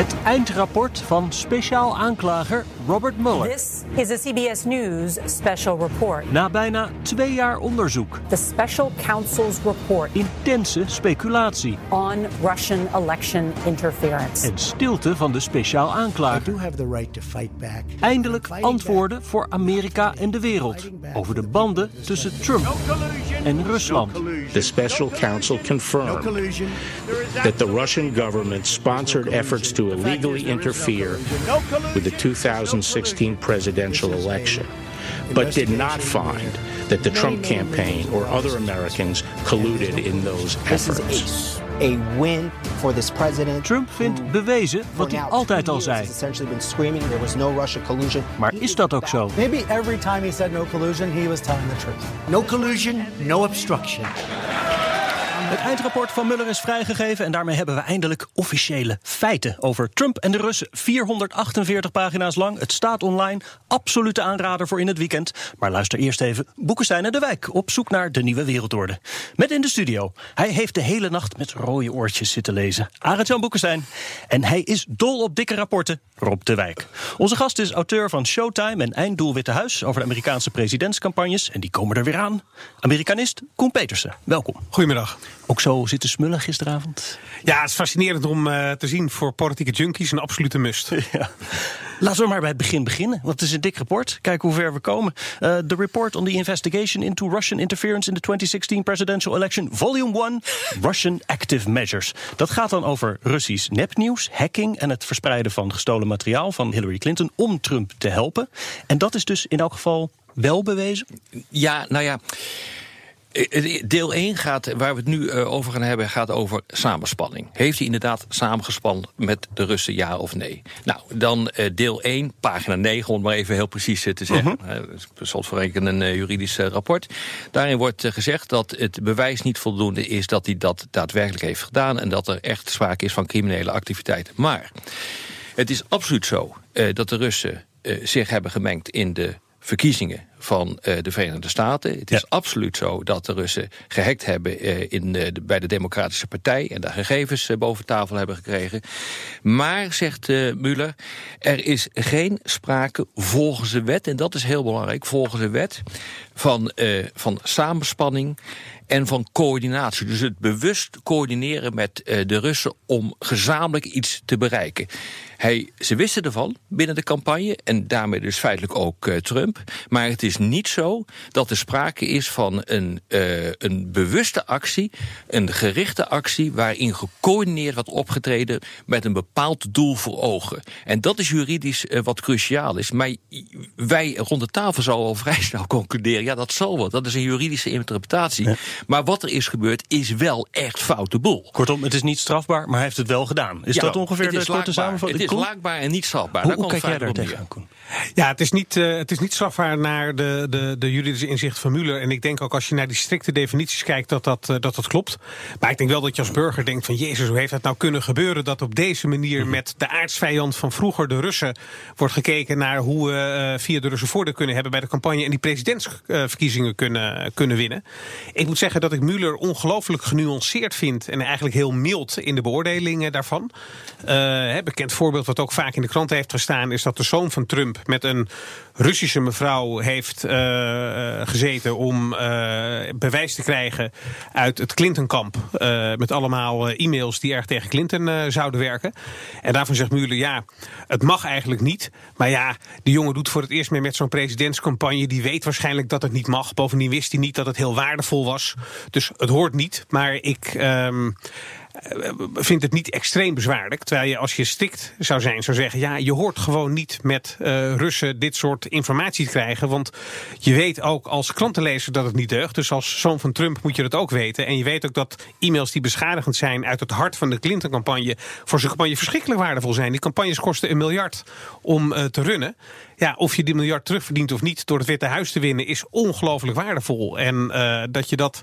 Het eindrapport van speciaal aanklager Robert Mueller. This is a CBS News special report. Na bijna twee jaar onderzoek. The special counsel's report Intense speculatie. on Russian election interference. En stilte van de speciaal I aanklager. do have the right to fight back. Eindelijk antwoorden voor Amerika en de wereld. Over de banden tussen Trump en Rusland. The special counsel confirmed that the Russian government sponsored efforts to illegally interfere with the 2016 presidential election, but did not find that the Trump campaign or other Americans colluded in those efforts. a, a win for this president. Trump vindt bewezen For wat hij altijd al zei. has essentially been screaming there was no Russia collusion. Maar is dat ook zo? Maybe every time he said no collusion, he was telling the truth. No collusion, no obstruction. Het eindrapport van Mueller is vrijgegeven en daarmee hebben we eindelijk officiële feiten over Trump en de Russen. 448 pagina's lang. Het staat online. Absolute aanrader voor in het weekend. Maar luister eerst even Boekenstein en de Wijk op zoek naar de nieuwe wereldorde. Met in de studio. Hij heeft de hele nacht met rode oortjes zitten lezen. Arend-Jan Boekenstein. En hij is dol op dikke rapporten. Rob de Wijk. Onze gast is auteur van Showtime en Einddoel Witte Huis over de Amerikaanse presidentscampagnes. En die komen er weer aan. Amerikanist Koen Petersen. Welkom. Goedemiddag. Ook zo zitten smullen gisteravond. Ja, het is fascinerend om eh, te zien voor politieke junkies een absolute must. Ja. Laten we maar bij het begin beginnen, want het is een dik rapport. Kijken hoe ver we komen. Eh, The report on the investigation into Russian interference in the 2016 presidential election, volume 1, Russian active measures. Dat gaat dan over Russisch nepnieuws, hacking en het verspreiden van gestolen materiaal van Hillary Clinton om Trump te helpen. En dat is dus in elk geval wel bewezen. Ja, nou ja. Eh, Deel 1 gaat, waar we het nu eh, over gaan hebben, gaat over samenspanning. Heeft hij inderdaad samengespannen met de Russen, ja of nee? Nou, dan eh, deel 1, pagina 9, om het maar even heel precies eh, te zeggen. Mhm. Uh slotverrekening een eh, juridisch eh, rapport. Daarin wordt eh, gezegd dat het bewijs niet voldoende is dat hij dat daadwerkelijk heeft gedaan en dat er echt sprake is van criminele activiteiten. Maar het is absoluut zo eh, dat de Russen eh, zich hebben gemengd in de verkiezingen van eh, de Verenigde Staten. Het is absoluut zo dat de Russen gehackt hebben eh, in, eh, de, bij de Democratische Partij... en daar gegevens boven tafel hebben gekregen. Maar, zegt Mueller, er is geen sprake volgens de wet... en dat is heel belangrijk, volgens de wet... van, van samenspanning en van coördinatie. Dus het bewust coördineren met de Russen om gezamenlijk iets te bereiken. Hij, ze wisten ervan binnen de campagne en daarmee dus feitelijk ook Trump. Maar het is niet zo dat er sprake is van een, eh, een bewuste actie, een gerichte actie waarin gecoördineerd wordt opgetreden met een bepaald doel voor ogen. En dat is juridisch eh, wat cruciaal is. Maar wij rond de tafel zouden al vrij snel concluderen, ja dat zal wel. Dat is een juridische interpretatie. Maar wat er is gebeurd is wel echt foute boel. Kortom, het is niet strafbaar, maar hij heeft het wel gedaan. Is Ja, dat ongeveer het de is korte laakbaar. samenvatting? Het is laakbaar en niet strafbaar. Hoe, Daar hoe kijk jij daar op tegenaan? Ja, het is niet, eh, het is niet strafbaar naar de, de, de juridische inzicht van Mueller. En ik denk ook als je naar die strikte definities kijkt dat dat, eh, dat dat klopt. Maar ik denk wel dat je als burger denkt van... Jezus, hoe heeft het nou kunnen gebeuren dat op deze manier... Mhm. met de aardsvijand van vroeger, de Russen... wordt gekeken naar hoe we eh, via de Russen voordeel kunnen hebben... bij de campagne en die presidentsverkiezingen kunnen, kunnen winnen. Ik moet zeggen dat ik Mueller ongelooflijk genuanceerd vind... en eigenlijk heel mild in de beoordelingen daarvan. Hè, bekend voorbeeld wat ook vaak in de krant heeft gestaan... is dat de zoon van Trump met een Russische mevrouw heeft eh, eh, gezeten... om eh, bewijs te krijgen uit het Clinton-kamp... met allemaal e-mails die erg tegen Clinton zouden werken. En daarvan zegt Mueller, ja, het mag eigenlijk niet. Maar ja, die jongen doet voor het eerst mee met zo'n presidentscampagne. Die weet waarschijnlijk dat het niet mag. Bovendien wist hij niet dat het heel waardevol was. Dus het hoort niet. Maar ik... ehm, eh, vindt het niet extreem bezwaarlijk. Terwijl je als je strikt zou zijn, zou zeggen... ja, je hoort gewoon niet met uh, Russen dit soort informatie te krijgen. Want je weet ook als krantenlezer dat het niet deugt. Dus als zoon van Trump moet je dat ook weten. En je weet ook dat e-mails die beschadigend zijn... uit het hart van de Clinton-campagne... voor zijn campagne verschrikkelijk waardevol zijn. Die campagnes kosten een miljard om uh, te runnen. Ja, of je die miljard terugverdient of niet door het Witte Huis te winnen... is ongelooflijk waardevol. En uh, dat je dat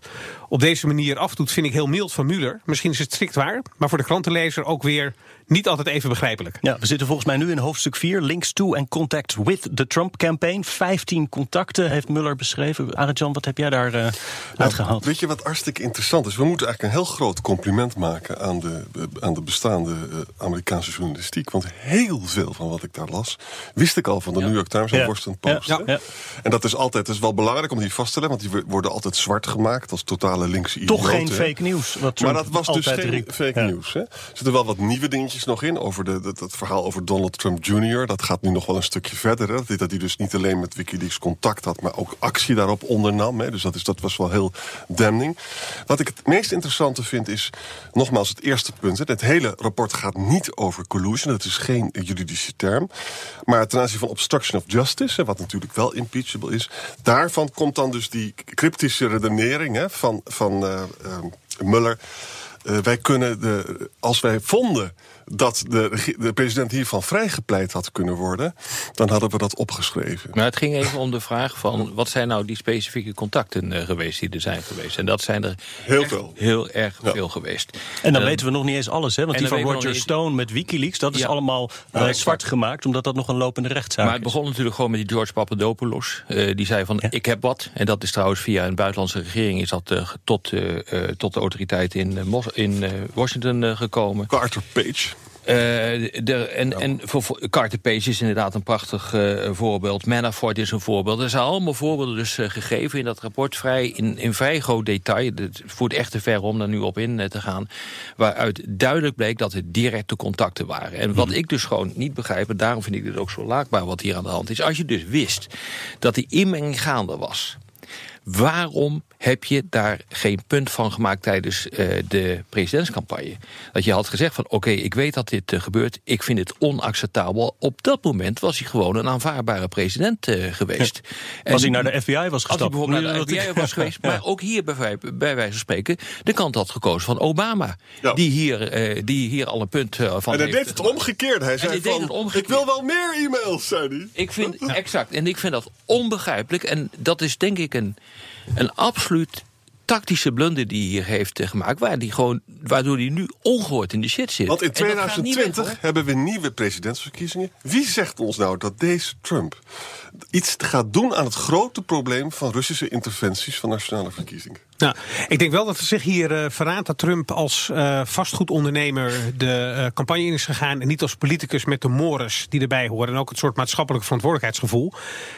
op deze manier afdoet, vind ik heel mild van Mueller. Misschien is het strikt waar, maar voor de krantenlezer ook weer niet altijd even begrijpelijk. Ja, we zitten volgens mij nu in hoofdstuk 4, links to and contact with the Trump campaign. 15 contacten heeft Mueller beschreven. Arjan, wat heb jij daar uh, uitgehaald? Weet je wat hartstikke interessant is? We moeten eigenlijk een heel groot compliment maken aan de, aan de bestaande Amerikaanse journalistiek. Want heel veel van wat ik daar las, wist ik al van de ja. New York Times en. Washington Post. Ja. Ja. En dat is altijd dat is wel belangrijk om die vast te leggen, want die worden altijd zwart gemaakt als totale linkse Toch idioten, geen fake nieuws. Maar dat was dus geen riep. fake nieuws. Er zitten wel wat nieuwe dingetjes nog in over de, dat, dat, verhaal over Donald Trump Jr. Dat gaat nu nog wel een stukje verder. Hè. Dat, hij dus niet alleen met Wikileaks contact had, maar ook actie daarop ondernam. Hè. Dus dat, is, dat was wel heel damning. Wat ik het meest interessante vind is, nogmaals het eerste punt. Hè. Het hele rapport gaat niet over collusion. Dat is geen juridische term. Maar ten aanzien van obstruction of justice, wat natuurlijk wel impeachable is. Daarvan komt dan dus die cryptische redenering hè, van, van uh, uh, Muller. Uh, wij kunnen, de, als wij vonden dat de, de president hiervan vrijgepleit had kunnen worden... dan hadden we dat opgeschreven. Maar het ging even om de vraag van... wat zijn nou die specifieke contacten uh, geweest die er zijn geweest? En dat zijn er heel, veel. heel erg ja. veel geweest. En dan uh, weten we nog niet eens alles, hè? Want die van Roger Stone met Wikileaks... dat is allemaal uh, zwart gemaakt, omdat dat nog een lopende rechtszaak Maar het begon is. natuurlijk gewoon met die George Papadopoulos. die zei van, ja. ik heb wat. En dat is trouwens via een buitenlandse regering... is dat tot, tot de autoriteiten in, in Washington gekomen. Carter Page. Uh, de, en, ja. en voor, voor, Carter Page is inderdaad een prachtig uh, voorbeeld. Manafort is een voorbeeld. Er zijn allemaal voorbeelden dus uh, gegeven in dat rapport. Vrij, in, in vrij groot detail. Het voert echt te ver om daar nu op in te gaan. Waaruit duidelijk bleek dat het directe contacten waren. En wat hmm. ik dus gewoon niet begrijp... en daarom vind ik dit ook zo laakbaar wat hier aan de hand is... als je dus wist dat die inmenging gaande was... Waarom heb je daar geen punt van gemaakt tijdens uh, de presidentscampagne? Dat je had gezegd van oké, okay, ik weet dat dit uh, gebeurt. Ik vind het onacceptabel. Op dat moment was hij gewoon een aanvaardbare president uh, geweest. Ja. En als hij naar de FBI was gestapt. Als hij bijvoorbeeld naar de FBI was geweest. Maar ook hier bij, bij wijze van spreken de kant had gekozen van Obama. Ja. Die, hier, die hier al een punt van En hij deed het omgekeerd. Hij zei van, omgekeerd. ik wil wel meer e-mails, zei hij. Ik vind, exact. En ik vind dat onbegrijpelijk. En dat is denk ik een een absoluut tactische blunder die hij hier heeft gemaakt... Waar die gewoon, waardoor hij nu ongehoord in de shit zit. Want in 2020 hebben we nieuwe presidentsverkiezingen. Wie zegt ons nou dat deze Trump iets gaat doen aan het grote probleem... van Russische interventies van nationale verkiezingen? Nou, ik denk wel dat er zich hier uh, verraadt dat Trump als uh, vastgoedondernemer de uh, campagne in is gegaan. En niet als politicus met de mores die erbij horen. En ook het soort maatschappelijk verantwoordelijkheidsgevoel.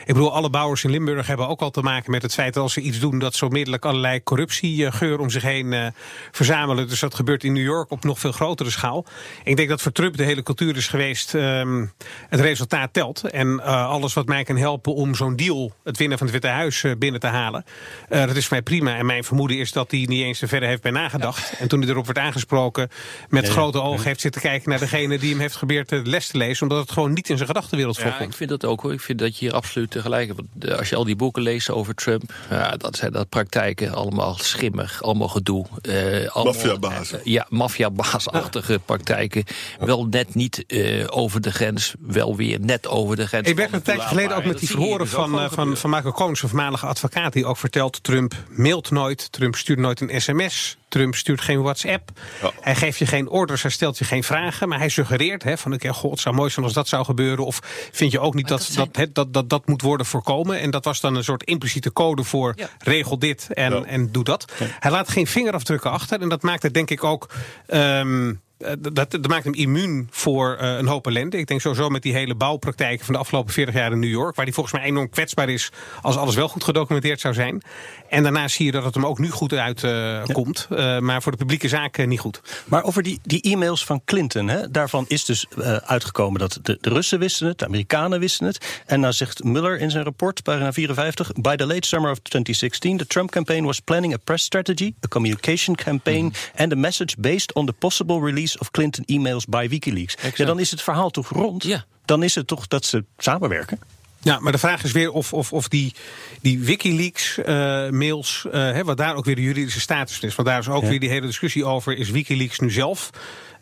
Ik bedoel, alle bouwers in Limburg hebben ook al te maken met het feit dat als ze iets doen, dat zo onmiddellijk allerlei corruptiegeur om zich heen verzamelen. Dus dat gebeurt in New York op nog veel grotere schaal. Ik denk dat voor Trump de hele cultuur is geweest. Um, het resultaat telt. En alles wat mij kan helpen om zo'n deal, het winnen van het Witte Huis, binnen te halen. dat is mij prima. En mijn vermoeden is dat hij niet eens te verder heeft bij nagedacht. Ja. En toen hij erop werd aangesproken, met ja, grote ogen heeft zitten kijken naar degene die hem heeft geprobeerd de les te lezen. Omdat het gewoon niet in zijn gedachtenwereld ja, voorkomt. Ik vind dat ook hoor. Ik vind dat je hier absoluut tegelijk. Want als je al die boeken leest over Trump, ja, dat zijn dat praktijken allemaal schimmig, allemaal gedoe. Uh, Maffiabaas. Ja, maffiabaasachtige praktijken. Wel net niet uh, over de grens, wel weer net over de grens. Ik werd een tijdje geleden ook met die verhoren van, van, van, van Michael Cohen, zijn voormalige advocaat, die ook vertelt: Trump mailt nooit. Trump stuurt nooit een sms. Trump stuurt geen WhatsApp. Ja. Hij geeft je geen orders, hij stelt je geen vragen. Maar hij suggereert hè, van, okay, god, het zou mooi zijn als dat zou gebeuren. Of vind je ook niet dat dat, dat, dat, dat, dat, dat moet worden voorkomen? En dat was dan een soort impliciete code voor ja. regel dit en, ja. en doe dat. Hij laat geen vingerafdrukken achter. En dat maakt het denk ik ook... Um, eh, dat, dat maakt hem immuun voor eh, een hoop ellende. Ik denk sowieso met die hele bouwpraktijken van de afgelopen 40 jaar in New York, waar hij volgens mij enorm kwetsbaar is als alles wel goed gedocumenteerd zou zijn. En daarna zie je dat het hem ook nu goed uitkomt, uh, maar voor de publieke zaak niet goed. Maar over die, die e-mails van Clinton, hè, daarvan is dus uitgekomen dat de, de Russen wisten het, de Amerikanen wisten het. En nou zegt Mueller in zijn rapport, pagina 54, by the late summer of 2016, the Trump campaign was planning a press strategy, a communication campaign mm. and a message based on the possible release of Clinton emails by WikiLeaks. Ja, dan is het verhaal toch rond? Ja. Dan is het toch dat ze samenwerken? Ja, maar de vraag is weer of, of, of die, die Wikileaks-mails, uh, uh, wat daar ook weer de juridische status is. Want daar is ook weer die hele discussie over: is Wikileaks nu zelf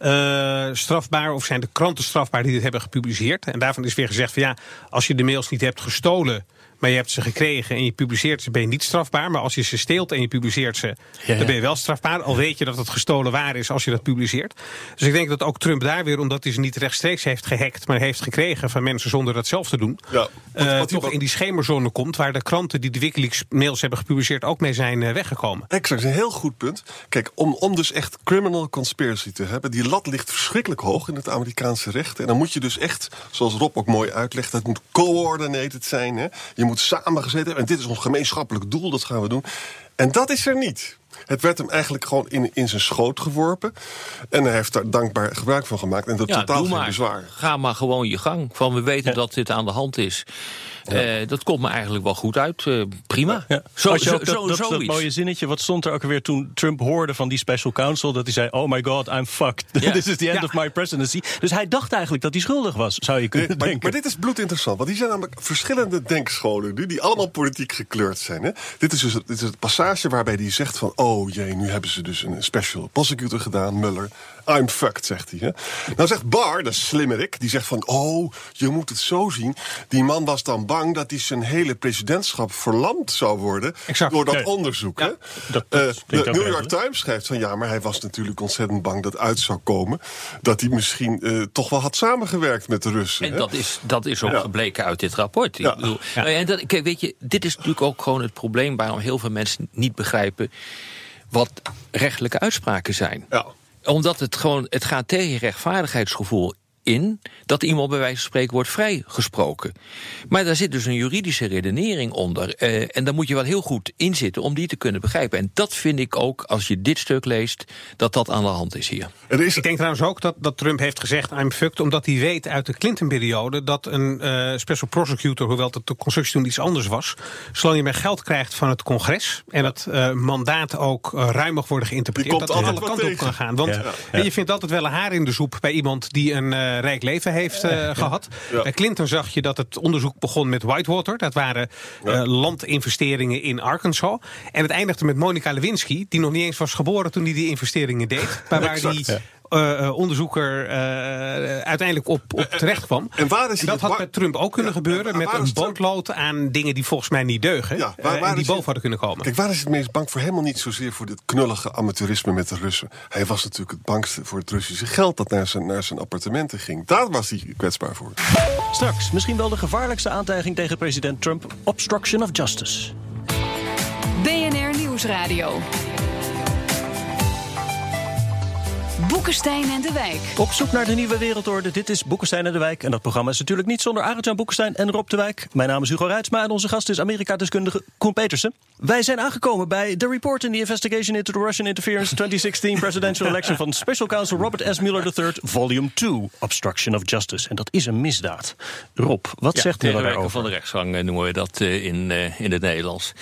uh, strafbaar of zijn de kranten strafbaar die dit hebben gepubliceerd? En daarvan is weer gezegd: van ja, als je de mails niet hebt gestolen maar je hebt ze gekregen en je publiceert ze, ben je niet strafbaar. Maar als je ze steelt en je publiceert ze, dan ben je wel strafbaar. Al weet je dat het gestolen waar is als je dat publiceert. Dus ik denk dat ook Trump daar weer, omdat hij ze niet rechtstreeks heeft gehackt... maar heeft gekregen van mensen zonder dat zelf te doen... Ja, uh, toch in die schemerzone komt... waar de kranten die de Wikileaks-mails hebben gepubliceerd... ook mee zijn uh, weggekomen. Exact, een heel goed punt. Kijk, om, om dus echt criminal conspiracy te hebben... die lat ligt verschrikkelijk hoog in het Amerikaanse recht. En dan moet je dus echt, zoals Rob ook mooi uitlegt... dat moet coordinated zijn. Hè? Je moet samengezeten hebben. En dit is ons gemeenschappelijk doel, dat gaan we doen. En dat is er niet. Het werd hem eigenlijk gewoon in, in zijn schoot geworpen. En hij heeft daar dankbaar gebruik van gemaakt. En dat ja, totaal geen bezwaar. Ga maar gewoon je gang. Van we weten dat dit aan de hand is. Uh, dat komt me eigenlijk wel goed uit. Uh, prima. Ja. Zo, zo, dat, zo, dat, dat, mooie zinnetje, wat stond er ook weer toen Trump hoorde van die special counsel... dat hij zei, oh my god, I'm fucked. Ja. This is the end of my presidency. Dus hij dacht eigenlijk dat hij schuldig was, zou je kunnen denken. Maar dit is bloedinteressant, want die zijn namelijk verschillende denkscholen... nu, die allemaal politiek gekleurd zijn. Hè? Dit, is dus dit is het passage waarbij hij zegt van... oh jee, nu hebben ze dus een special prosecutor gedaan, Muller... I'm fucked, zegt hij. Hè? Nou zegt Bar, de slimmerik, die zegt van... oh, je moet het zo zien. Die man was dan bang dat hij zijn hele presidentschap verlamd zou worden... Exact. door dat onderzoek. hè? Dat, uh, de New York Times schrijft van... ja, maar hij was natuurlijk ontzettend bang dat uit zou komen... dat hij misschien uh, toch wel had samengewerkt met de Russen. En dat is, dat is ook ja. gebleken uit dit rapport. Ja. Ik bedoel, en dat, kijk, weet je, dit is natuurlijk ook gewoon het probleem... waarom heel veel mensen niet begrijpen wat rechtelijke uitspraken zijn. Ja omdat het gewoon, het gaat tegen je rechtvaardigheidsgevoel in dat iemand bij wijze van spreken wordt vrijgesproken. Maar daar zit dus een juridische redenering onder. Uh, en daar moet je wel heel goed in zitten om die te kunnen begrijpen. En dat vind ik ook, als je dit stuk leest, dat dat aan de hand is hier. Ik denk trouwens ook dat, dat Trump heeft gezegd I'm fucked... omdat hij weet uit de Clinton-periode dat een uh, special prosecutor... hoewel dat de constructie toen iets anders was... zolang je meer geld krijgt van het congres... en dat uh, mandaat ook ruim mag worden geïnterpreteerd... dat het alle kanten op kan gaan. Want ja. Ja. je vindt altijd wel een haar in de soep bij iemand die een rijk leven heeft uh, gehad. Bij Clinton zag je dat het onderzoek begon met Whitewater. Dat waren uh, landinvesteringen in Arkansas. En het eindigde met Monica Lewinsky, die nog niet eens was geboren toen hij die investeringen deed. Maar waar die uh, onderzoeker uh, uiteindelijk op, op terecht kwam. En waar is dat had met Trump ook kunnen ja, gebeuren. Met een bootlood aan dingen die volgens mij niet deugen. Ja, waar, waar en die boven hadden kunnen komen. Kijk, waar is het meest bang voor? Helemaal niet zozeer voor dit knullige amateurisme met de Russen. Hij was natuurlijk het bangste voor het Russische geld dat naar zijn, naar zijn appartementen ging. Daar was hij kwetsbaar voor. Straks misschien wel de gevaarlijkste aantijging tegen president Trump: obstruction of justice. BNR Nieuwsradio. Boekenstein en de Wijk. Op zoek naar de nieuwe wereldorde. Dit is Boekenstein en de Wijk. En dat programma is natuurlijk niet zonder Arjan Boekenstein en Rob de Wijk. Mijn naam is Hugo Reitsma en onze gast is Amerika-deskundige Koen Petersen. Wij zijn aangekomen bij The Report in the Investigation into the Russian Interference 2016 Presidential Election van Special Counsel Robert S. Mueller III, Volume 2, Obstruction of Justice. En dat is een misdaad. Rob, wat ja, zegt Mueller daarover? van de rechtsgang eh, noemen we dat uh, in, uh, in het Nederlands.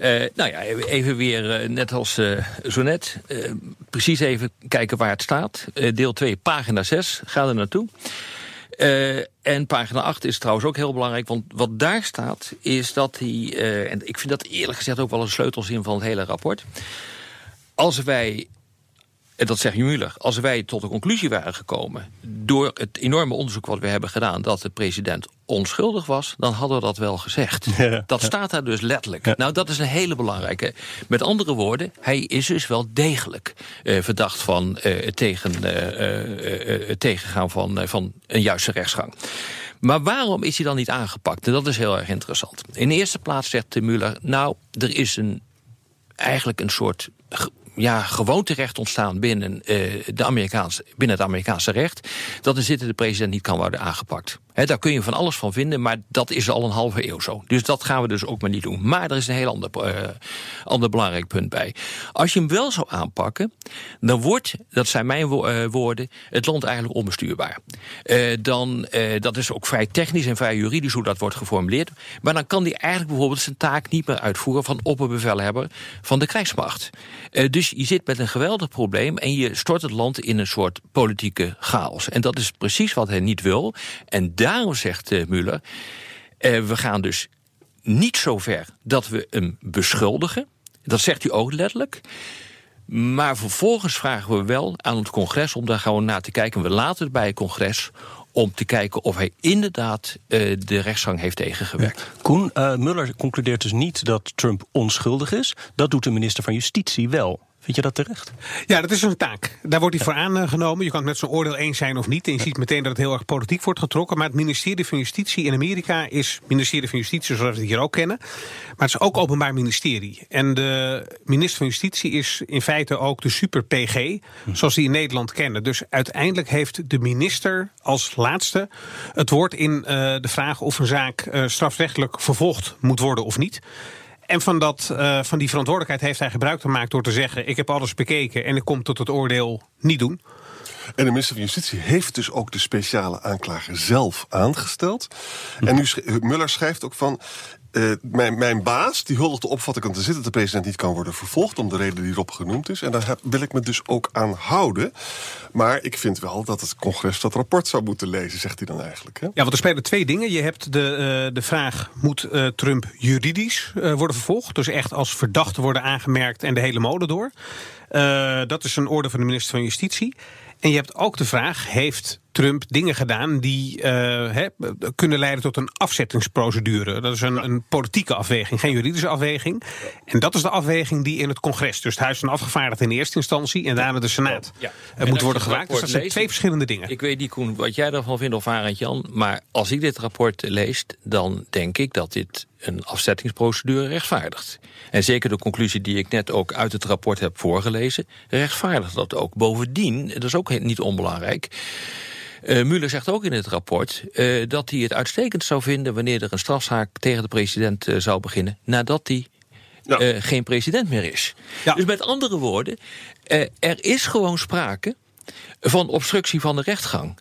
Uh, nou ja, even weer, uh, net als uh, zo net, precies even kijken waar het staat. deel 2, pagina 6, ga er naartoe. en pagina 8 is trouwens ook heel belangrijk, want wat daar staat is dat hij, en ik vind dat eerlijk gezegd ook wel een sleutelzin van het hele rapport. Als wij en dat zegt Muller, als wij tot de conclusie waren gekomen... door het enorme onderzoek wat we hebben gedaan... dat de president onschuldig was, dan hadden we dat wel gezegd. dat staat daar dus letterlijk. Nou, dat is een hele belangrijke. Met andere woorden, hij is dus wel degelijk uh, verdacht van uh, het, tegen, uh, het tegengaan van, van een juiste rechtsgang. Maar waarom is hij dan niet aangepakt? En dat is heel erg interessant. In de eerste plaats zegt Muller, nou, er is een, eigenlijk een soort ja, gewoon terecht ontstaan binnen, uh, de Amerikaanse, binnen het Amerikaanse recht. Dat de zittende president niet kan worden aangepakt. Daar kun je van alles van vinden, maar dat is al een halve eeuw zo. Dus dat gaan we dus ook maar niet doen. Maar er is een heel ander, uh, ander belangrijk punt bij. Als je hem wel zou aanpakken, dan wordt, dat zijn mijn uh, woorden, het land eigenlijk onbestuurbaar. Uh, dan, dat is ook vrij technisch en vrij juridisch hoe dat wordt geformuleerd. Maar dan kan hij eigenlijk bijvoorbeeld zijn taak niet meer uitvoeren van opperbevelhebber van de krijgsmacht. dus je zit met een geweldig probleem en je stort het land in een soort politieke chaos. En dat is precies wat hij niet wil. En daarom zegt uh, Muller, uh, we gaan dus niet zo ver dat we hem beschuldigen. Dat zegt u ook letterlijk. Maar vervolgens vragen we wel aan het congres om daar gewoon naar te kijken. We laten het bij het congres om te kijken of hij inderdaad uh, de rechtsgang heeft tegengewerkt. Koen, Muller concludeert dus niet dat Trump onschuldig is. Dat doet de minister van Justitie wel. Vind je dat terecht? Ja, dat is een taak. Daar wordt hij voor aangenomen. Je kan het met zijn oordeel eens zijn of niet. En je ziet meteen dat het heel erg politiek wordt getrokken. Maar het ministerie van Justitie in Amerika is ministerie van Justitie zoals we het hier ook kennen. Maar het is ook openbaar ministerie. En de minister van Justitie is in feite ook de super PG, zoals die in Nederland kennen. Dus uiteindelijk heeft de minister als laatste het woord in uh, de vraag of een zaak uh, strafrechtelijk vervolgd moet worden of niet. En van, dat, uh, van die verantwoordelijkheid heeft hij gebruik gemaakt door te zeggen: Ik heb alles bekeken en ik kom tot het oordeel niet doen. En de minister van Justitie heeft dus ook de speciale aanklager zelf aangesteld. En nu Muller schrijft ook van. Uh, mijn, mijn, baas die huldigt de opvatting aan te zitten dat de president niet kan worden vervolgd om de reden die erop genoemd is. En daar wil ik me dus ook aan houden. Maar ik vind wel dat het congres dat rapport zou moeten lezen, zegt hij dan eigenlijk. Hè? Ja, want er spelen twee dingen. Je hebt de, uh, de vraag: moet uh, Trump juridisch worden vervolgd? Dus echt als verdachte worden aangemerkt en de hele molen door. dat is een orde van de minister van Justitie. En je hebt ook de vraag: heeft Trump dingen gedaan die he, kunnen leiden tot een afzettingsprocedure? Dat is een, een, politieke afweging, geen juridische afweging. En dat is de afweging die in het congres, dus het Huis van Afgevaardigden in eerste instantie en daarna de Senaat, ja. uh, moet worden gemaakt. Dus dat zijn twee verschillende dingen. Ik weet niet, Koen, wat jij daarvan vindt of Arend Jan, maar als ik dit rapport lees, dan denk ik dat dit een afzettingsprocedure rechtvaardigt. En zeker de conclusie die ik net ook uit het rapport heb voorgelezen, rechtvaardigt dat ook. Bovendien, dat is ook niet onbelangrijk. Uh, Muller zegt ook in het rapport uh, dat hij het uitstekend zou vinden wanneer er een strafzaak tegen de president uh, zou beginnen, nadat hij ja. geen president meer is. Ja. Dus met andere woorden, er is gewoon sprake van obstructie van de rechtgang.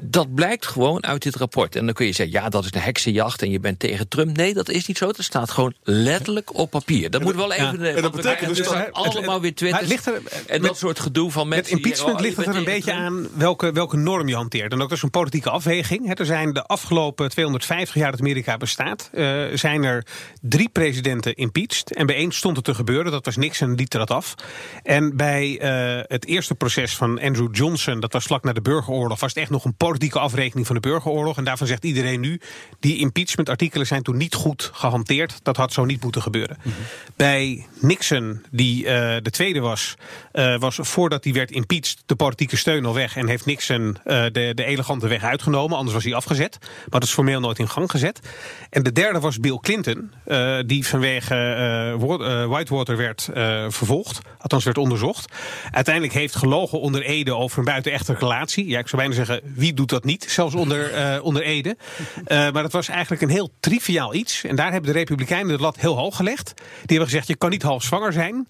dat blijkt gewoon uit dit rapport. En dan kun je zeggen, ja, dat is een heksenjacht en je bent tegen Trump. Nee, dat is niet zo. Dat staat gewoon letterlijk op papier. Dat moet wel even... Ja. En dat betekent dus dat allemaal weer twitters er, en dat soort gedoe van mensen... Met impeachment ligt het er een beetje aan welke, welke norm je hanteert. En ook dat is een politieke afweging. Er zijn de afgelopen 250 jaar dat Amerika bestaat... Uh, zijn er drie presidenten impeached. En bij één stond het te gebeuren. Dat was Nixon, liet er dat af. En bij uh, het eerste proces van Andrew Johnson... dat was vlak na de burgeroorlog... was het echt nog een politieke afrekening van de burgeroorlog. En daarvan zegt iedereen nu... die impeachment-artikelen zijn toen niet goed gehanteerd. Dat had zo niet moeten gebeuren. Mm -hmm. Bij Nixon, die uh, de tweede was... Uh, was voordat hij werd impeached de politieke steun al weg... en heeft Nixon uh, de, de elegante weg uitgenomen. Anders was hij afgezet. Maar dat is formeel nooit in gang gezet. En de derde was Bill Clinton... die vanwege Whitewater werd vervolgd. Althans werd onderzocht. Uiteindelijk heeft gelogen onder Ede over een buitenechte relatie. Ja, ik zou bijna zeggen, wie doet dat niet? Zelfs onder, uh, onder Ede. Uh, maar dat was eigenlijk een heel triviaal iets. En daar hebben de Republikeinen de lat heel hoog gelegd. Die hebben gezegd, je kan niet half zwanger zijn.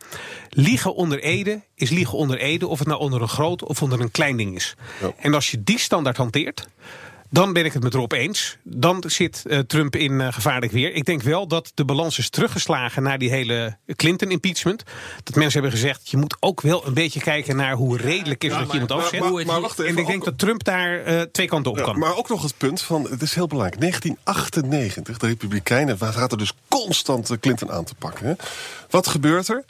Liegen onder Ede is liegen onder Ede. Of het nou onder een groot of onder een klein ding is. Ja. En als je die standaard hanteert... Dan ben ik het met Rob eens. Dan zit uh, Trump in uh, gevaarlijk weer. Ik denk wel dat de balans is teruggeslagen naar die hele Clinton-impeachment. Dat mensen hebben gezegd, je moet ook wel een beetje kijken naar hoe redelijk is ja, dat je iemand afzet. Maar, maar, maar wacht even, en ik denk ook, dat Trump daar uh, twee kanten op ja, kan. Maar ook nog het punt van, het is heel belangrijk. 1998, de Republikeinen zaten dus constant Clinton aan te pakken. Hè? Wat gebeurt er?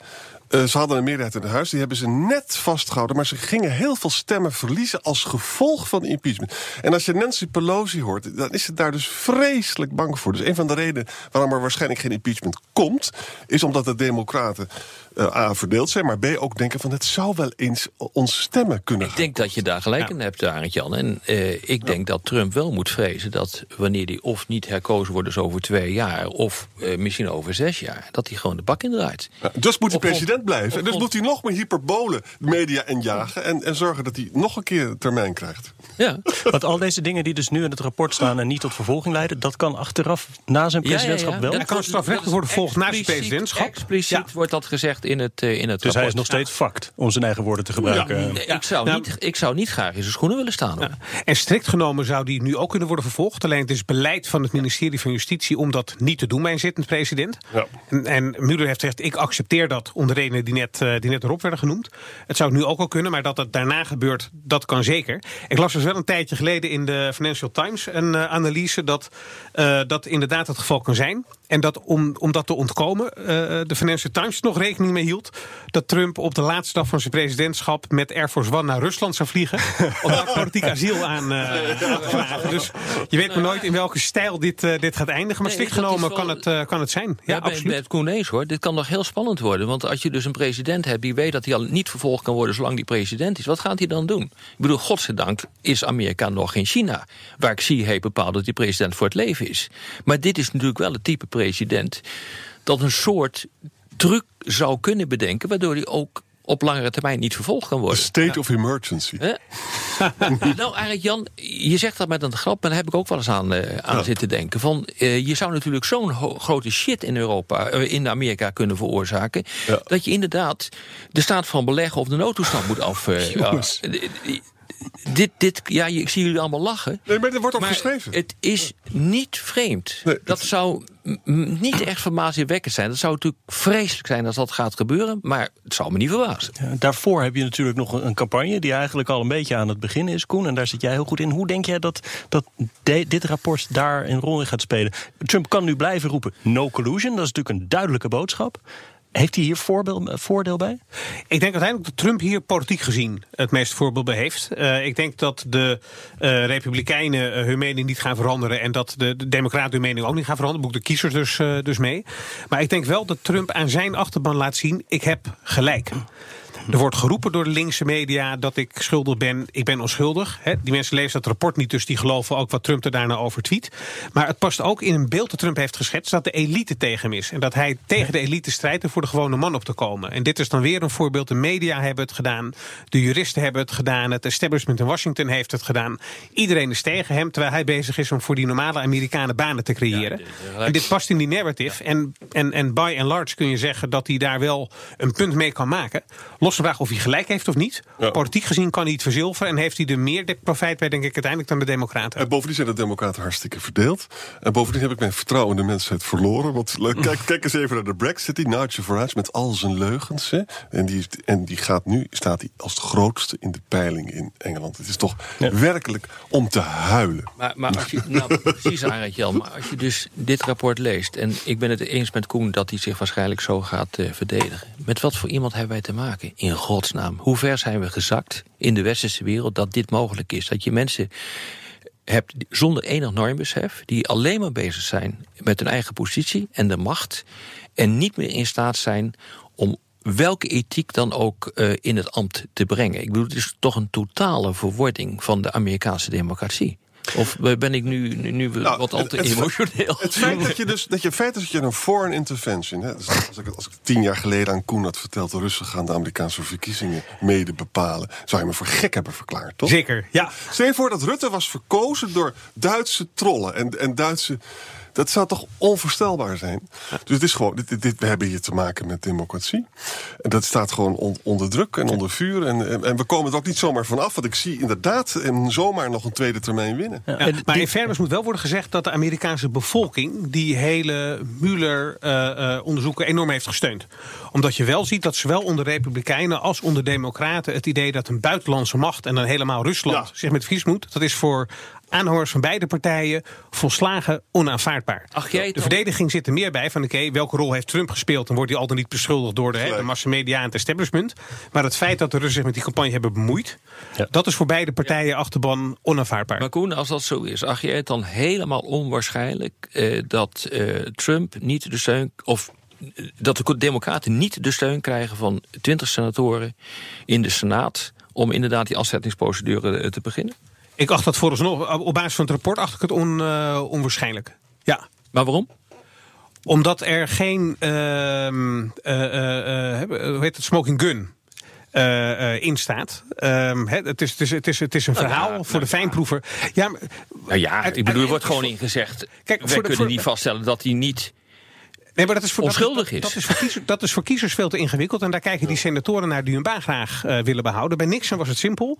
Uh, ze hadden een meerderheid in het huis, die hebben ze net vastgehouden. Maar ze gingen heel veel stemmen verliezen als gevolg van impeachment. En als je Nancy Pelosi hoort, dan is ze daar dus vreselijk bang voor. Dus een van de redenen waarom er waarschijnlijk geen impeachment komt... is omdat de democraten uh, A, verdeeld zijn... maar B, ook denken van het zou wel eens onze stemmen kunnen Ik denk dat je daar gelijk ja. in hebt, Arend Jan. En uh, ik ja. denk dat Trump wel moet vrezen dat wanneer hij of niet herkozen wordt... dus over twee jaar of misschien over zes jaar... dat hij gewoon de bak indraait. Ja, dus moet de president president blijven. En dus moet hij nog meer hyperbolen media en jagen... En, en zorgen dat hij nog een keer termijn krijgt. Ja. Want al deze dingen die dus nu in het rapport staan... en niet tot vervolging leiden... dat kan achteraf na zijn presidentschap ja, ja, wel? Hij kan strafrechtelijk worden vervolgd na zijn presidentschap. Expliciet wordt dat gezegd in het, uh, in het dus rapport. hij is nog steeds fact, om zijn eigen woorden te gebruiken. Ik, zou niet, ik zou niet graag in zijn schoenen willen staan. Hoor. En strikt genomen zou die nu ook kunnen worden vervolgd. Alleen het is beleid van het ministerie van Justitie... om dat niet te doen bij een zittend president. En, en Mueller heeft gezegd, ik accepteer dat... om de redenen die net, uh, die net erop werden genoemd. Het zou nu ook al kunnen, maar dat het daarna gebeurt... dat kan zeker. Ik las dus wel een tijdje geleden in de Financial Times... een uh, analyse dat uh, dat inderdaad het geval kan zijn. En dat om, om dat te ontkomen, uh, de Financial Times nog rekening mee hield... dat Trump op de laatste dag van zijn presidentschap... met Air Force One naar Rusland zou vliegen... om daar politiek asiel aan uh, te vragen. Dus je weet maar nooit in welke stijl dit, uh, dit gaat eindigen. Maar nee, strikt genomen kan, het, uh, kan het zijn. Ja, ja bij, absoluut. Bij het Koen hoor. Dit kan nog heel spannend worden. Want als je dus een president hebt die weet dat hij al niet vervolgd kan worden... zolang die president is, wat gaat hij dan doen? Ik bedoel, godzijdank is Amerika nog geen China... waar Xi heeft bepaald dat hij president voor het leven is. Maar dit is natuurlijk wel het type president dat een soort truc zou kunnen bedenken... waardoor hij ook op langere termijn niet vervolgd kan worden. A state of emergency. nou, eigenlijk Jan, je zegt dat met een grap... maar daar heb ik ook wel eens aan, uh, aan ja. zitten denken. Van, uh, je zou natuurlijk zo'n grote shit in Europa, uh, in Amerika kunnen veroorzaken... Ja. dat je inderdaad de staat van beleggen of de noodtoestand moet af... dit, dit, ja, ik zie jullie allemaal lachen. Nee, maar er wordt ook geschreven. Het is niet vreemd. Nee, dat zou niet echt verbazingwekkend zijn. Dat zou natuurlijk vreselijk zijn als dat gaat gebeuren. Maar het zou me niet verbazen. Ja, daarvoor heb je natuurlijk nog een campagne... die eigenlijk al een beetje aan het begin is, Koen. En daar zit jij heel goed in. Hoe denk jij dat, dat de, dit rapport daar een rol in gaat spelen? Trump kan nu blijven roepen no collusion. Dat is natuurlijk een duidelijke boodschap. Heeft hij hier voorbeeld, voordeel bij? Ik denk uiteindelijk dat Trump hier politiek gezien het meeste voorbeeld bij heeft. Uh, ik denk dat de uh, Republikeinen hun mening niet gaan veranderen... en dat de, de Democraten hun mening ook niet gaan veranderen. Boek de kiezers dus, dus mee. Maar ik denk wel dat Trump aan zijn achterban laat zien... ik heb gelijk. Er wordt geroepen door de linkse media dat ik schuldig ben. Ik ben onschuldig. He, die mensen lezen dat rapport niet, dus die geloven ook wat Trump er daarna over tweet. Maar het past ook in een beeld dat Trump heeft geschetst dat de elite tegen hem is. En dat hij tegen de elite strijdt om voor de gewone man op te komen. En dit is dan weer een voorbeeld. De media hebben het gedaan. De juristen hebben het gedaan. Het establishment in Washington heeft het gedaan. Iedereen is tegen hem, terwijl hij bezig is om voor die normale Amerikanen banen te creëren. Ja, en dit past in die narrative. En, en, en by and large kun je zeggen dat hij daar wel een punt mee kan maken. Los de vraag of hij gelijk heeft of niet. Ja. Politiek gezien kan hij het verzilveren. En heeft hij er meer profijt bij, denk ik, uiteindelijk dan de Democraten. En bovendien zijn de Democraten hartstikke verdeeld. En bovendien heb ik mijn vertrouwen in de mensheid verloren. Want kijk, kijk eens even naar de Brexit. Die Nigel Farage met al zijn leugens. Hè. En, die, en die gaat nu, staat hij als de grootste in de peiling in Engeland. Het is toch ja. werkelijk om te huilen. Maar, maar als je, nou, precies Arend Jan, maar als je dus dit rapport leest... en ik ben het eens met Koen dat hij zich waarschijnlijk zo gaat uh, verdedigen. Met wat voor iemand hebben wij te maken? In godsnaam. Hoe ver zijn we gezakt in de westerse wereld dat dit mogelijk is? Dat je mensen hebt zonder enig normbesef... die alleen maar bezig zijn met hun eigen positie en de macht... en niet meer in staat zijn om welke ethiek dan ook uh, in het ambt te brengen. Ik bedoel, het is toch een totale verwording van de Amerikaanse democratie. Of ben ik nu, nu nou, wat al te het, emotioneel? Het feit dat je dus dat je feit is dat je een foreign intervention. Hè, dus als, ik, als ik tien jaar geleden aan Koen had verteld, de Russen gaan de Amerikaanse verkiezingen mede bepalen, zou je me voor gek hebben verklaard, toch? Zeker, ja. Stel je voor dat Rutte was verkozen door Duitse trollen en, en Duitse. Dat zou toch onvoorstelbaar zijn? Dus het is gewoon, dit, dit, we hebben hier te maken met democratie. En dat staat gewoon on, onder druk en onder vuur. En, en, en, we komen er ook niet zomaar vanaf. Want ik zie inderdaad en zomaar nog een tweede termijn winnen. Ja, maar in fairness moet wel worden gezegd dat de Amerikaanse bevolking die hele Mueller-onderzoeken uh, uh, enorm heeft gesteund. Omdat je wel ziet dat zowel onder Republikeinen als onder Democraten het idee dat een buitenlandse macht en dan helemaal Rusland ja. zich met vies moet, dat is voor aanhangers van beide partijen volslagen onaanvaardbaar. Ach, jij de verdediging zit er meer bij van oké, okay, welke rol heeft Trump gespeeld? Dan wordt hij al dan niet beschuldigd door de, hè, de massamedia en het establishment. Maar het feit dat de Russen zich met die campagne hebben bemoeid, ja. dat is voor beide partijen ja. achterban onaanvaardbaar. Maar Koen, als dat zo is, acht jij het dan helemaal onwaarschijnlijk uh, dat uh, Trump niet de steun of dat de Democraten niet de steun krijgen van 20 senatoren in de Senaat om inderdaad die afzettingsprocedure te beginnen? Ik acht dat vooralsnog, op basis van het rapport, acht ik het on, uh, onwaarschijnlijk. Ja. Maar waarom? Omdat er geen, eh, eh, eh, hoe heet het, smoking gun eh, eh, in staat. Ehm, het, is, het, is, het, is, het is een Nou verhaal ja, voor de fijnproever. Ja, maar- Nou ja, ik bedoel, er wordt gewoon ingezegd... Kijk, wij de- kunnen voor- niet vaststellen dat hij niet... Nee, maar dat is voor, Onschuldig dat, is. Dat is, voor kiezers, dat is voor kiezers veel te ingewikkeld. En daar kijken die senatoren naar die hun baan graag eh, willen behouden. Bij Nixon was het simpel.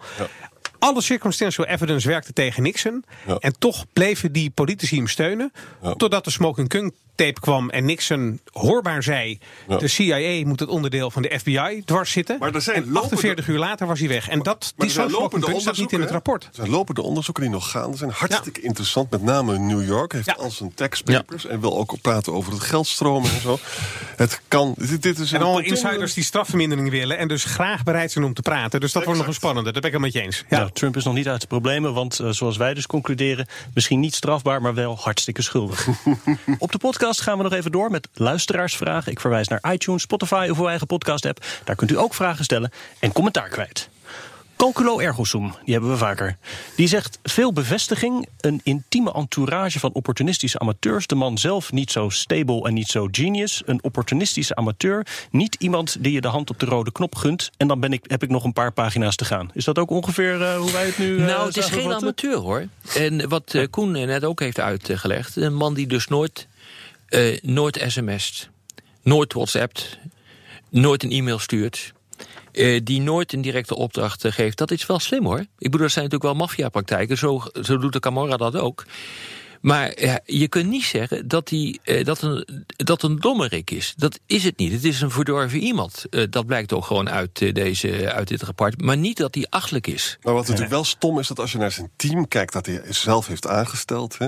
Alle circumstantial evidence werkte tegen Nixon. Ja. En toch bleven die politici hem steunen. Ja. Totdat de smoking gun tape kwam en Nixon hoorbaar zei... Ja. de CIA moet het onderdeel van de FBI dwars zitten. Maar er zijn en lopende- 48 uur later was hij weg. En dat, Maar die zo'n staat niet in het rapport. Er zijn lopende onderzoeken die nog gaan. Die zijn hartstikke interessant. Met name New York heeft Ja. al zijn taxpapers. En wil ook praten over het geldstromen en zo. Het kan... Dit, dit is En een allemaal insiders die strafvermindering willen... en dus graag bereid zijn om te praten. Dus dat wordt nog een spannende. Dat ben ik het met je eens. Ja. Nou, Trump is nog niet uit de problemen, want eh, zoals wij dus concluderen, misschien niet strafbaar, maar wel hartstikke schuldig. Op de podcast gaan we nog even door met luisteraarsvragen. Ik verwijs naar iTunes, Spotify of uw eigen podcast-app. Daar kunt u ook vragen stellen en commentaar kwijt. Calculo ergo sum, die hebben we vaker. Die zegt veel bevestiging, een intieme entourage van opportunistische amateurs. De man zelf niet zo stable en niet zo genius. Een opportunistische amateur, niet iemand die je de hand op de rode knop gunt. En dan ben ik, heb ik nog een paar pagina's te gaan. Is dat ook ongeveer eh, hoe wij het nu eh, Nou, het is geen amateur hoor. En wat eh, Koen net ook heeft uitgelegd... een man die dus nooit, eh, nooit sms't, nooit whatsappt... nooit een e-mail stuurt... eh, die nooit een directe opdracht eh, geeft. Dat is wel slim hoor. Ik bedoel, dat zijn natuurlijk wel maffiapraktijken. Zo, zo doet de Camorra dat ook. Maar ja, je kunt niet zeggen dat, hij, eh, dat, een, dat een dommerik is. Dat is het niet. Het is een verdorven iemand. Eh, dat blijkt ook gewoon uit, eh, deze, uit dit rapport. Maar niet dat hij achtelijk is. Maar wat natuurlijk wel stom is, dat als je naar zijn team kijkt... dat hij zelf heeft aangesteld. Hè,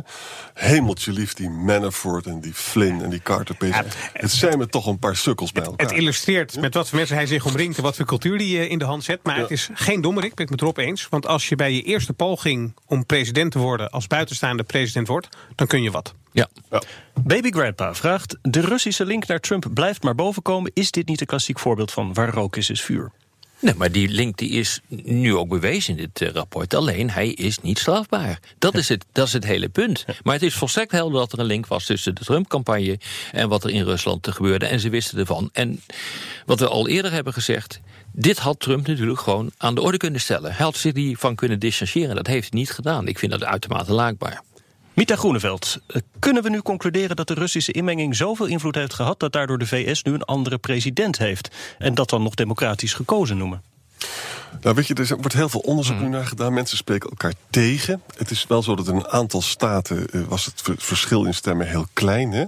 hemeltje lief, die Manafort en die Flynn en die Carter Page. het zijn me toch een paar sukkels bij elkaar. Het illustreert met wat voor mensen hij zich omringt en wat voor cultuur hij eh, in de hand zet. Maar het is geen dommerik, ben ik met Rob eens. Want als je bij je eerste poging om president te worden als buitenstaande president wordt, dan kun je wat. Ja. Baby Grandpa vraagt: De Russische link naar Trump blijft maar bovenkomen. Is dit niet een klassiek voorbeeld van waar rook is, is vuur? Nee, maar die link die is nu ook bewezen in dit eh, rapport. Alleen, hij is niet strafbaar. Dat is, het, dat is het hele punt. Maar het is volstrekt helder dat er een link was tussen de Trump-campagne... en wat er in Rusland te gebeurde. En ze wisten ervan. En wat we al eerder hebben gezegd... dit had Trump natuurlijk gewoon aan de orde kunnen stellen. Hij had zich hiervan kunnen distancieren. Dat heeft hij niet gedaan. Ik vind dat uitermate laakbaar. Mita Groeneveld, eh, kunnen we nu concluderen dat de Russische inmenging zoveel invloed heeft gehad dat daardoor de VS nu een andere president heeft? En dat dan nog democratisch gekozen noemen? Nou, weet je, er wordt heel veel onderzoek nu naar gedaan. Mensen spreken elkaar tegen. Het is wel zo dat in een aantal staten eh, was het ver- verschil in stemmen heel klein. Hè?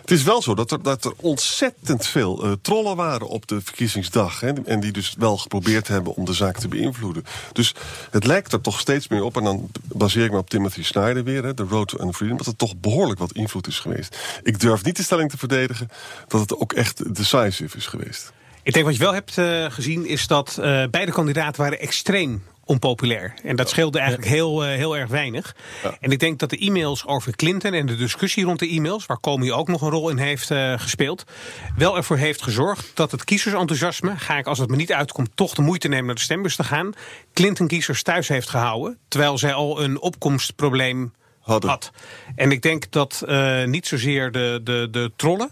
Het is wel zo dat er, dat er ontzettend veel eh, trollen waren op de verkiezingsdag. Hè? En die dus wel geprobeerd hebben om de zaak te beïnvloeden. Dus het lijkt er toch steeds meer op. En dan baseer ik me op Timothy Snyder weer, hè, de Road to Unfreedom. Dat er toch behoorlijk wat invloed is geweest. Ik durf niet de stelling te verdedigen dat het ook echt decisive is geweest. Ik denk wat je wel hebt eh, gezien is dat eh, beide kandidaten waren extreem onpopulair. En dat scheelde eigenlijk heel, eh, heel erg weinig. En ik denk dat de e-mails over Clinton en de discussie rond de e-mails... waar Comey ook nog een rol in heeft gespeeld... wel ervoor heeft gezorgd dat het kiezersenthousiasme... ga ik als het me niet uitkomt toch de moeite nemen naar de stembus te gaan... Clinton-kiezers thuis heeft gehouden... terwijl zij al een opkomstprobleem Hadden. had. En ik denk dat niet zozeer de, de, de trollen...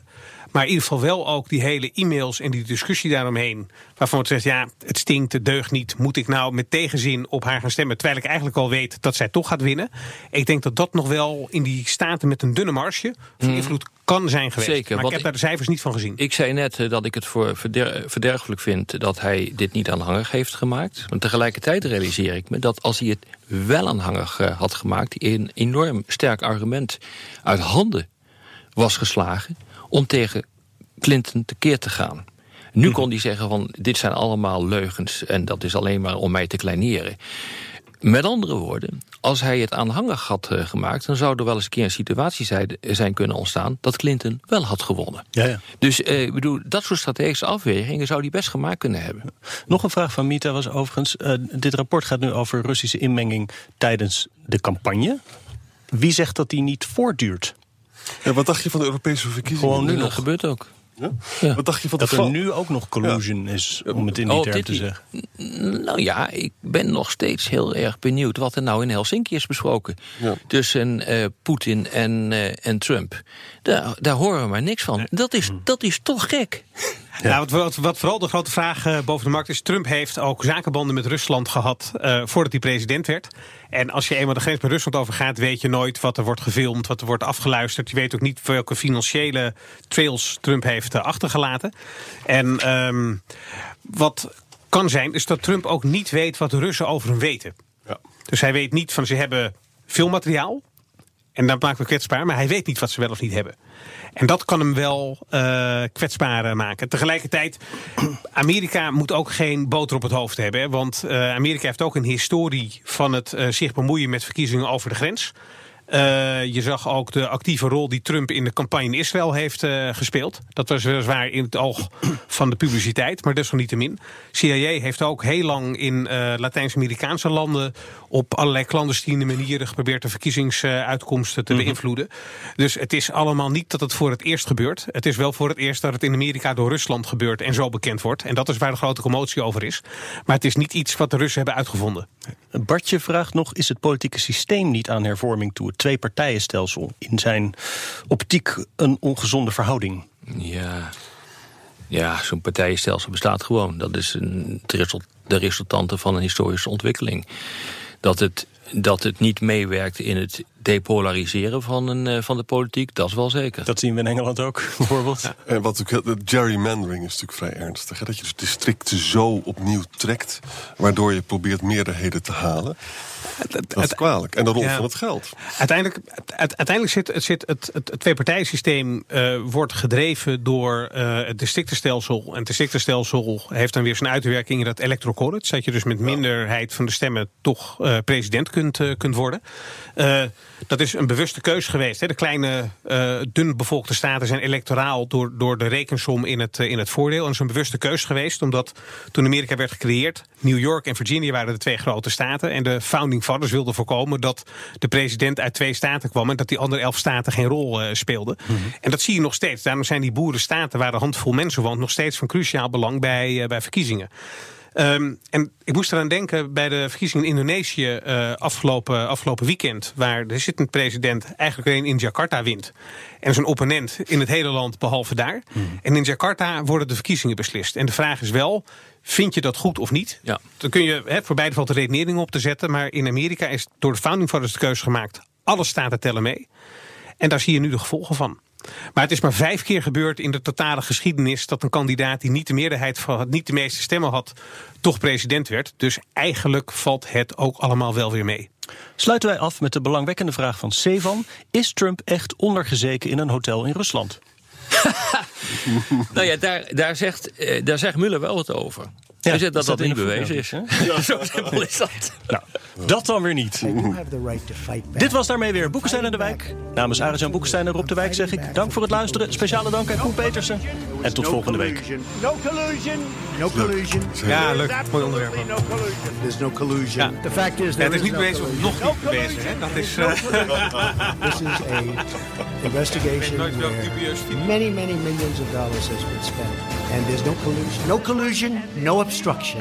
Maar in ieder geval wel ook die hele e-mails en die discussie daaromheen. Waarvan het zegt, ja, het stinkt, het deugt niet. Moet ik nou met tegenzin op haar gaan stemmen? Terwijl ik eigenlijk al weet dat zij toch gaat winnen. Ik denk dat dat nog wel in die staten met een dunne marge van invloed kan zijn geweest. Zeker, maar ik heb daar de cijfers niet van gezien. Ik zei net eh, dat ik het voor verder- verderfelijk vind dat hij dit niet aanhangig heeft gemaakt. Maar tegelijkertijd realiseer ik me dat als hij het wel aanhangig eh, had gemaakt, een enorm sterk argument uit handen was geslagen om tegen Clinton tekeer te gaan. Nu kon hij zeggen van dit zijn allemaal leugens en dat is alleen maar om mij te kleineren. Met andere woorden, als hij het aanhangig had eh, gemaakt... dan zou er wel eens een keer een situatie zijn, zijn kunnen ontstaan... dat Clinton wel had gewonnen. Ja, ja. Dus eh, ik bedoel, dat soort strategische afwegingen... zou hij best gemaakt kunnen hebben. Nog een vraag van Mita was overigens: eh, dit rapport gaat nu over Russische inmenging tijdens de campagne. Wie zegt dat die niet voortduurt? Ja, wat dacht je van de Europese verkiezingen? Gewoon nu dat nog. gebeurt ook. Ja? Wat dacht je van dat er nu ook nog collusion is, om het in die Oh, term te zeggen. Nou ja, ik ben nog steeds heel erg benieuwd wat er nou in Helsinki is besproken. Ja. Tussen eh, Poetin en, eh, en Trump. Daar, daar horen we maar niks van. Dat is, dat is toch gek. Nou, wat, wat, wat vooral de grote vraag eh, boven de markt is... Trump heeft ook zakenbanden met Rusland gehad eh, voordat hij president werd. En als je eenmaal de grens bij Rusland overgaat... weet je nooit wat er wordt gefilmd, wat er wordt afgeluisterd. Je weet ook niet welke financiële trails Trump heeft eh, achtergelaten. En ehm, wat kan zijn, is dat Trump ook niet weet wat de Russen over hem weten. Ja. Dus hij weet niet van ze hebben veel materiaal. En dat maakt hem kwetsbaar, maar hij weet niet wat ze wel of niet hebben. En dat kan hem wel eh, kwetsbaar eh, maken. Tegelijkertijd, Amerika moet ook geen boter op het hoofd hebben. Want eh, Amerika heeft ook een historie van het zich bemoeien met verkiezingen over de grens. Eh, je zag ook de actieve rol die Trump in de campagne in Israël heeft eh, gespeeld. Dat was weliswaar in het oog van de publiciteit, maar desalniettemin. CIA heeft ook heel lang in eh, Latijns-Amerikaanse landen op allerlei clandestine manieren geprobeerd de verkiezingsuitkomsten te beïnvloeden. Dus het is allemaal niet dat het voor het eerst gebeurt. Het is wel voor het eerst dat het in Amerika door Rusland gebeurt en zo bekend wordt. En dat is waar de grote commotie over is. Maar het is niet iets wat de Russen hebben uitgevonden. Bartje vraagt nog, is het politieke systeem niet aan hervorming toe? Het twee-partijenstelsel in zijn optiek een ongezonde verhouding? Ja, ja zo'n partijenstelsel bestaat gewoon. Dat is een, de resultante van een historische ontwikkeling. Dat het, dat het niet meewerkt in het depolariseren van, een, eh, van de politiek, dat is wel zeker. Dat zien we in Engeland ook, bijvoorbeeld. En wat ook, de gerrymandering is natuurlijk vrij ernstig. Hè? Dat je dus districten zo opnieuw trekt, waardoor je probeert meerderheden te halen. Dat is kwalijk. En de rol Ja. van het geld. Uiteindelijk, uite- uiteindelijk zit, het, zit het, het, het tweepartijensysteem eh, wordt gedreven door eh, het districtenstelsel. En het districtenstelsel heeft dan weer zijn uitwerking in dat electoral college. Dat je dus met minderheid van de stemmen toch eh, president kunt, kunt worden. Dat is een bewuste keus geweest. Hè. De kleine, eh dun bevolkte staten zijn electoraal door, door de rekensom in het, eh, in het voordeel. En dat is een bewuste keus geweest, omdat toen Amerika werd gecreëerd, New York en Virginia waren de twee grote staten. En de founding fathers wilden voorkomen dat de president uit twee staten kwam en dat die andere elf staten geen rol eh, speelden. En dat zie je nog steeds. Daarom zijn die boerenstaten waar een handvol mensen woont nog steeds van cruciaal belang bij, bij verkiezingen. Ehm, en ik moest eraan denken bij de verkiezingen in Indonesië eh, afgelopen, afgelopen weekend. Waar de zittend president eigenlijk alleen in Jakarta wint. En zijn opponent in het hele land behalve daar. En in Jakarta worden de verkiezingen beslist. En de vraag is wel, vind je dat goed of niet? Ja. Dan kun je voor beide valt de redenering op te zetten. Maar in Amerika is door de founding fathers de keuze gemaakt. Alle staten tellen mee. En daar zie je nu de gevolgen van. Maar het is maar vijf keer gebeurd in de totale geschiedenis dat een kandidaat die niet de meerderheid van had, niet de meeste stemmen had, toch president werd. Dus eigenlijk valt het ook allemaal wel weer mee. Sluiten wij af met de belangwekkende vraag van Sevan. Is Trump echt ondergezeken in een hotel in Rusland? Nou ja, daar, daar, zegt, eh, daar zegt Muller wel wat over. Hij zegt dat staat dat in niet bewezen is. voetnotes, Zo simpel is dat. Nou, dat dan weer niet. Right. Dit was daarmee weer Boekenstein en de Wijk. Namens Arjan Boekenstein en Rob de Wijk zeg ik dank voor het luisteren. Speciale dank aan Koen Petersen. En tot volgende week. No collusion. No collusion. Ja, leuk. Mooi onderwerp. No collusion. There's no collusion. Ja. The fact is Ja, there het is niet no bewezen, of nog niet bewezen. Hè? Dat is. eh, This is a investigation where many, many millions of dollars has been spent. And there's no collusion. No collusion, no obstruction.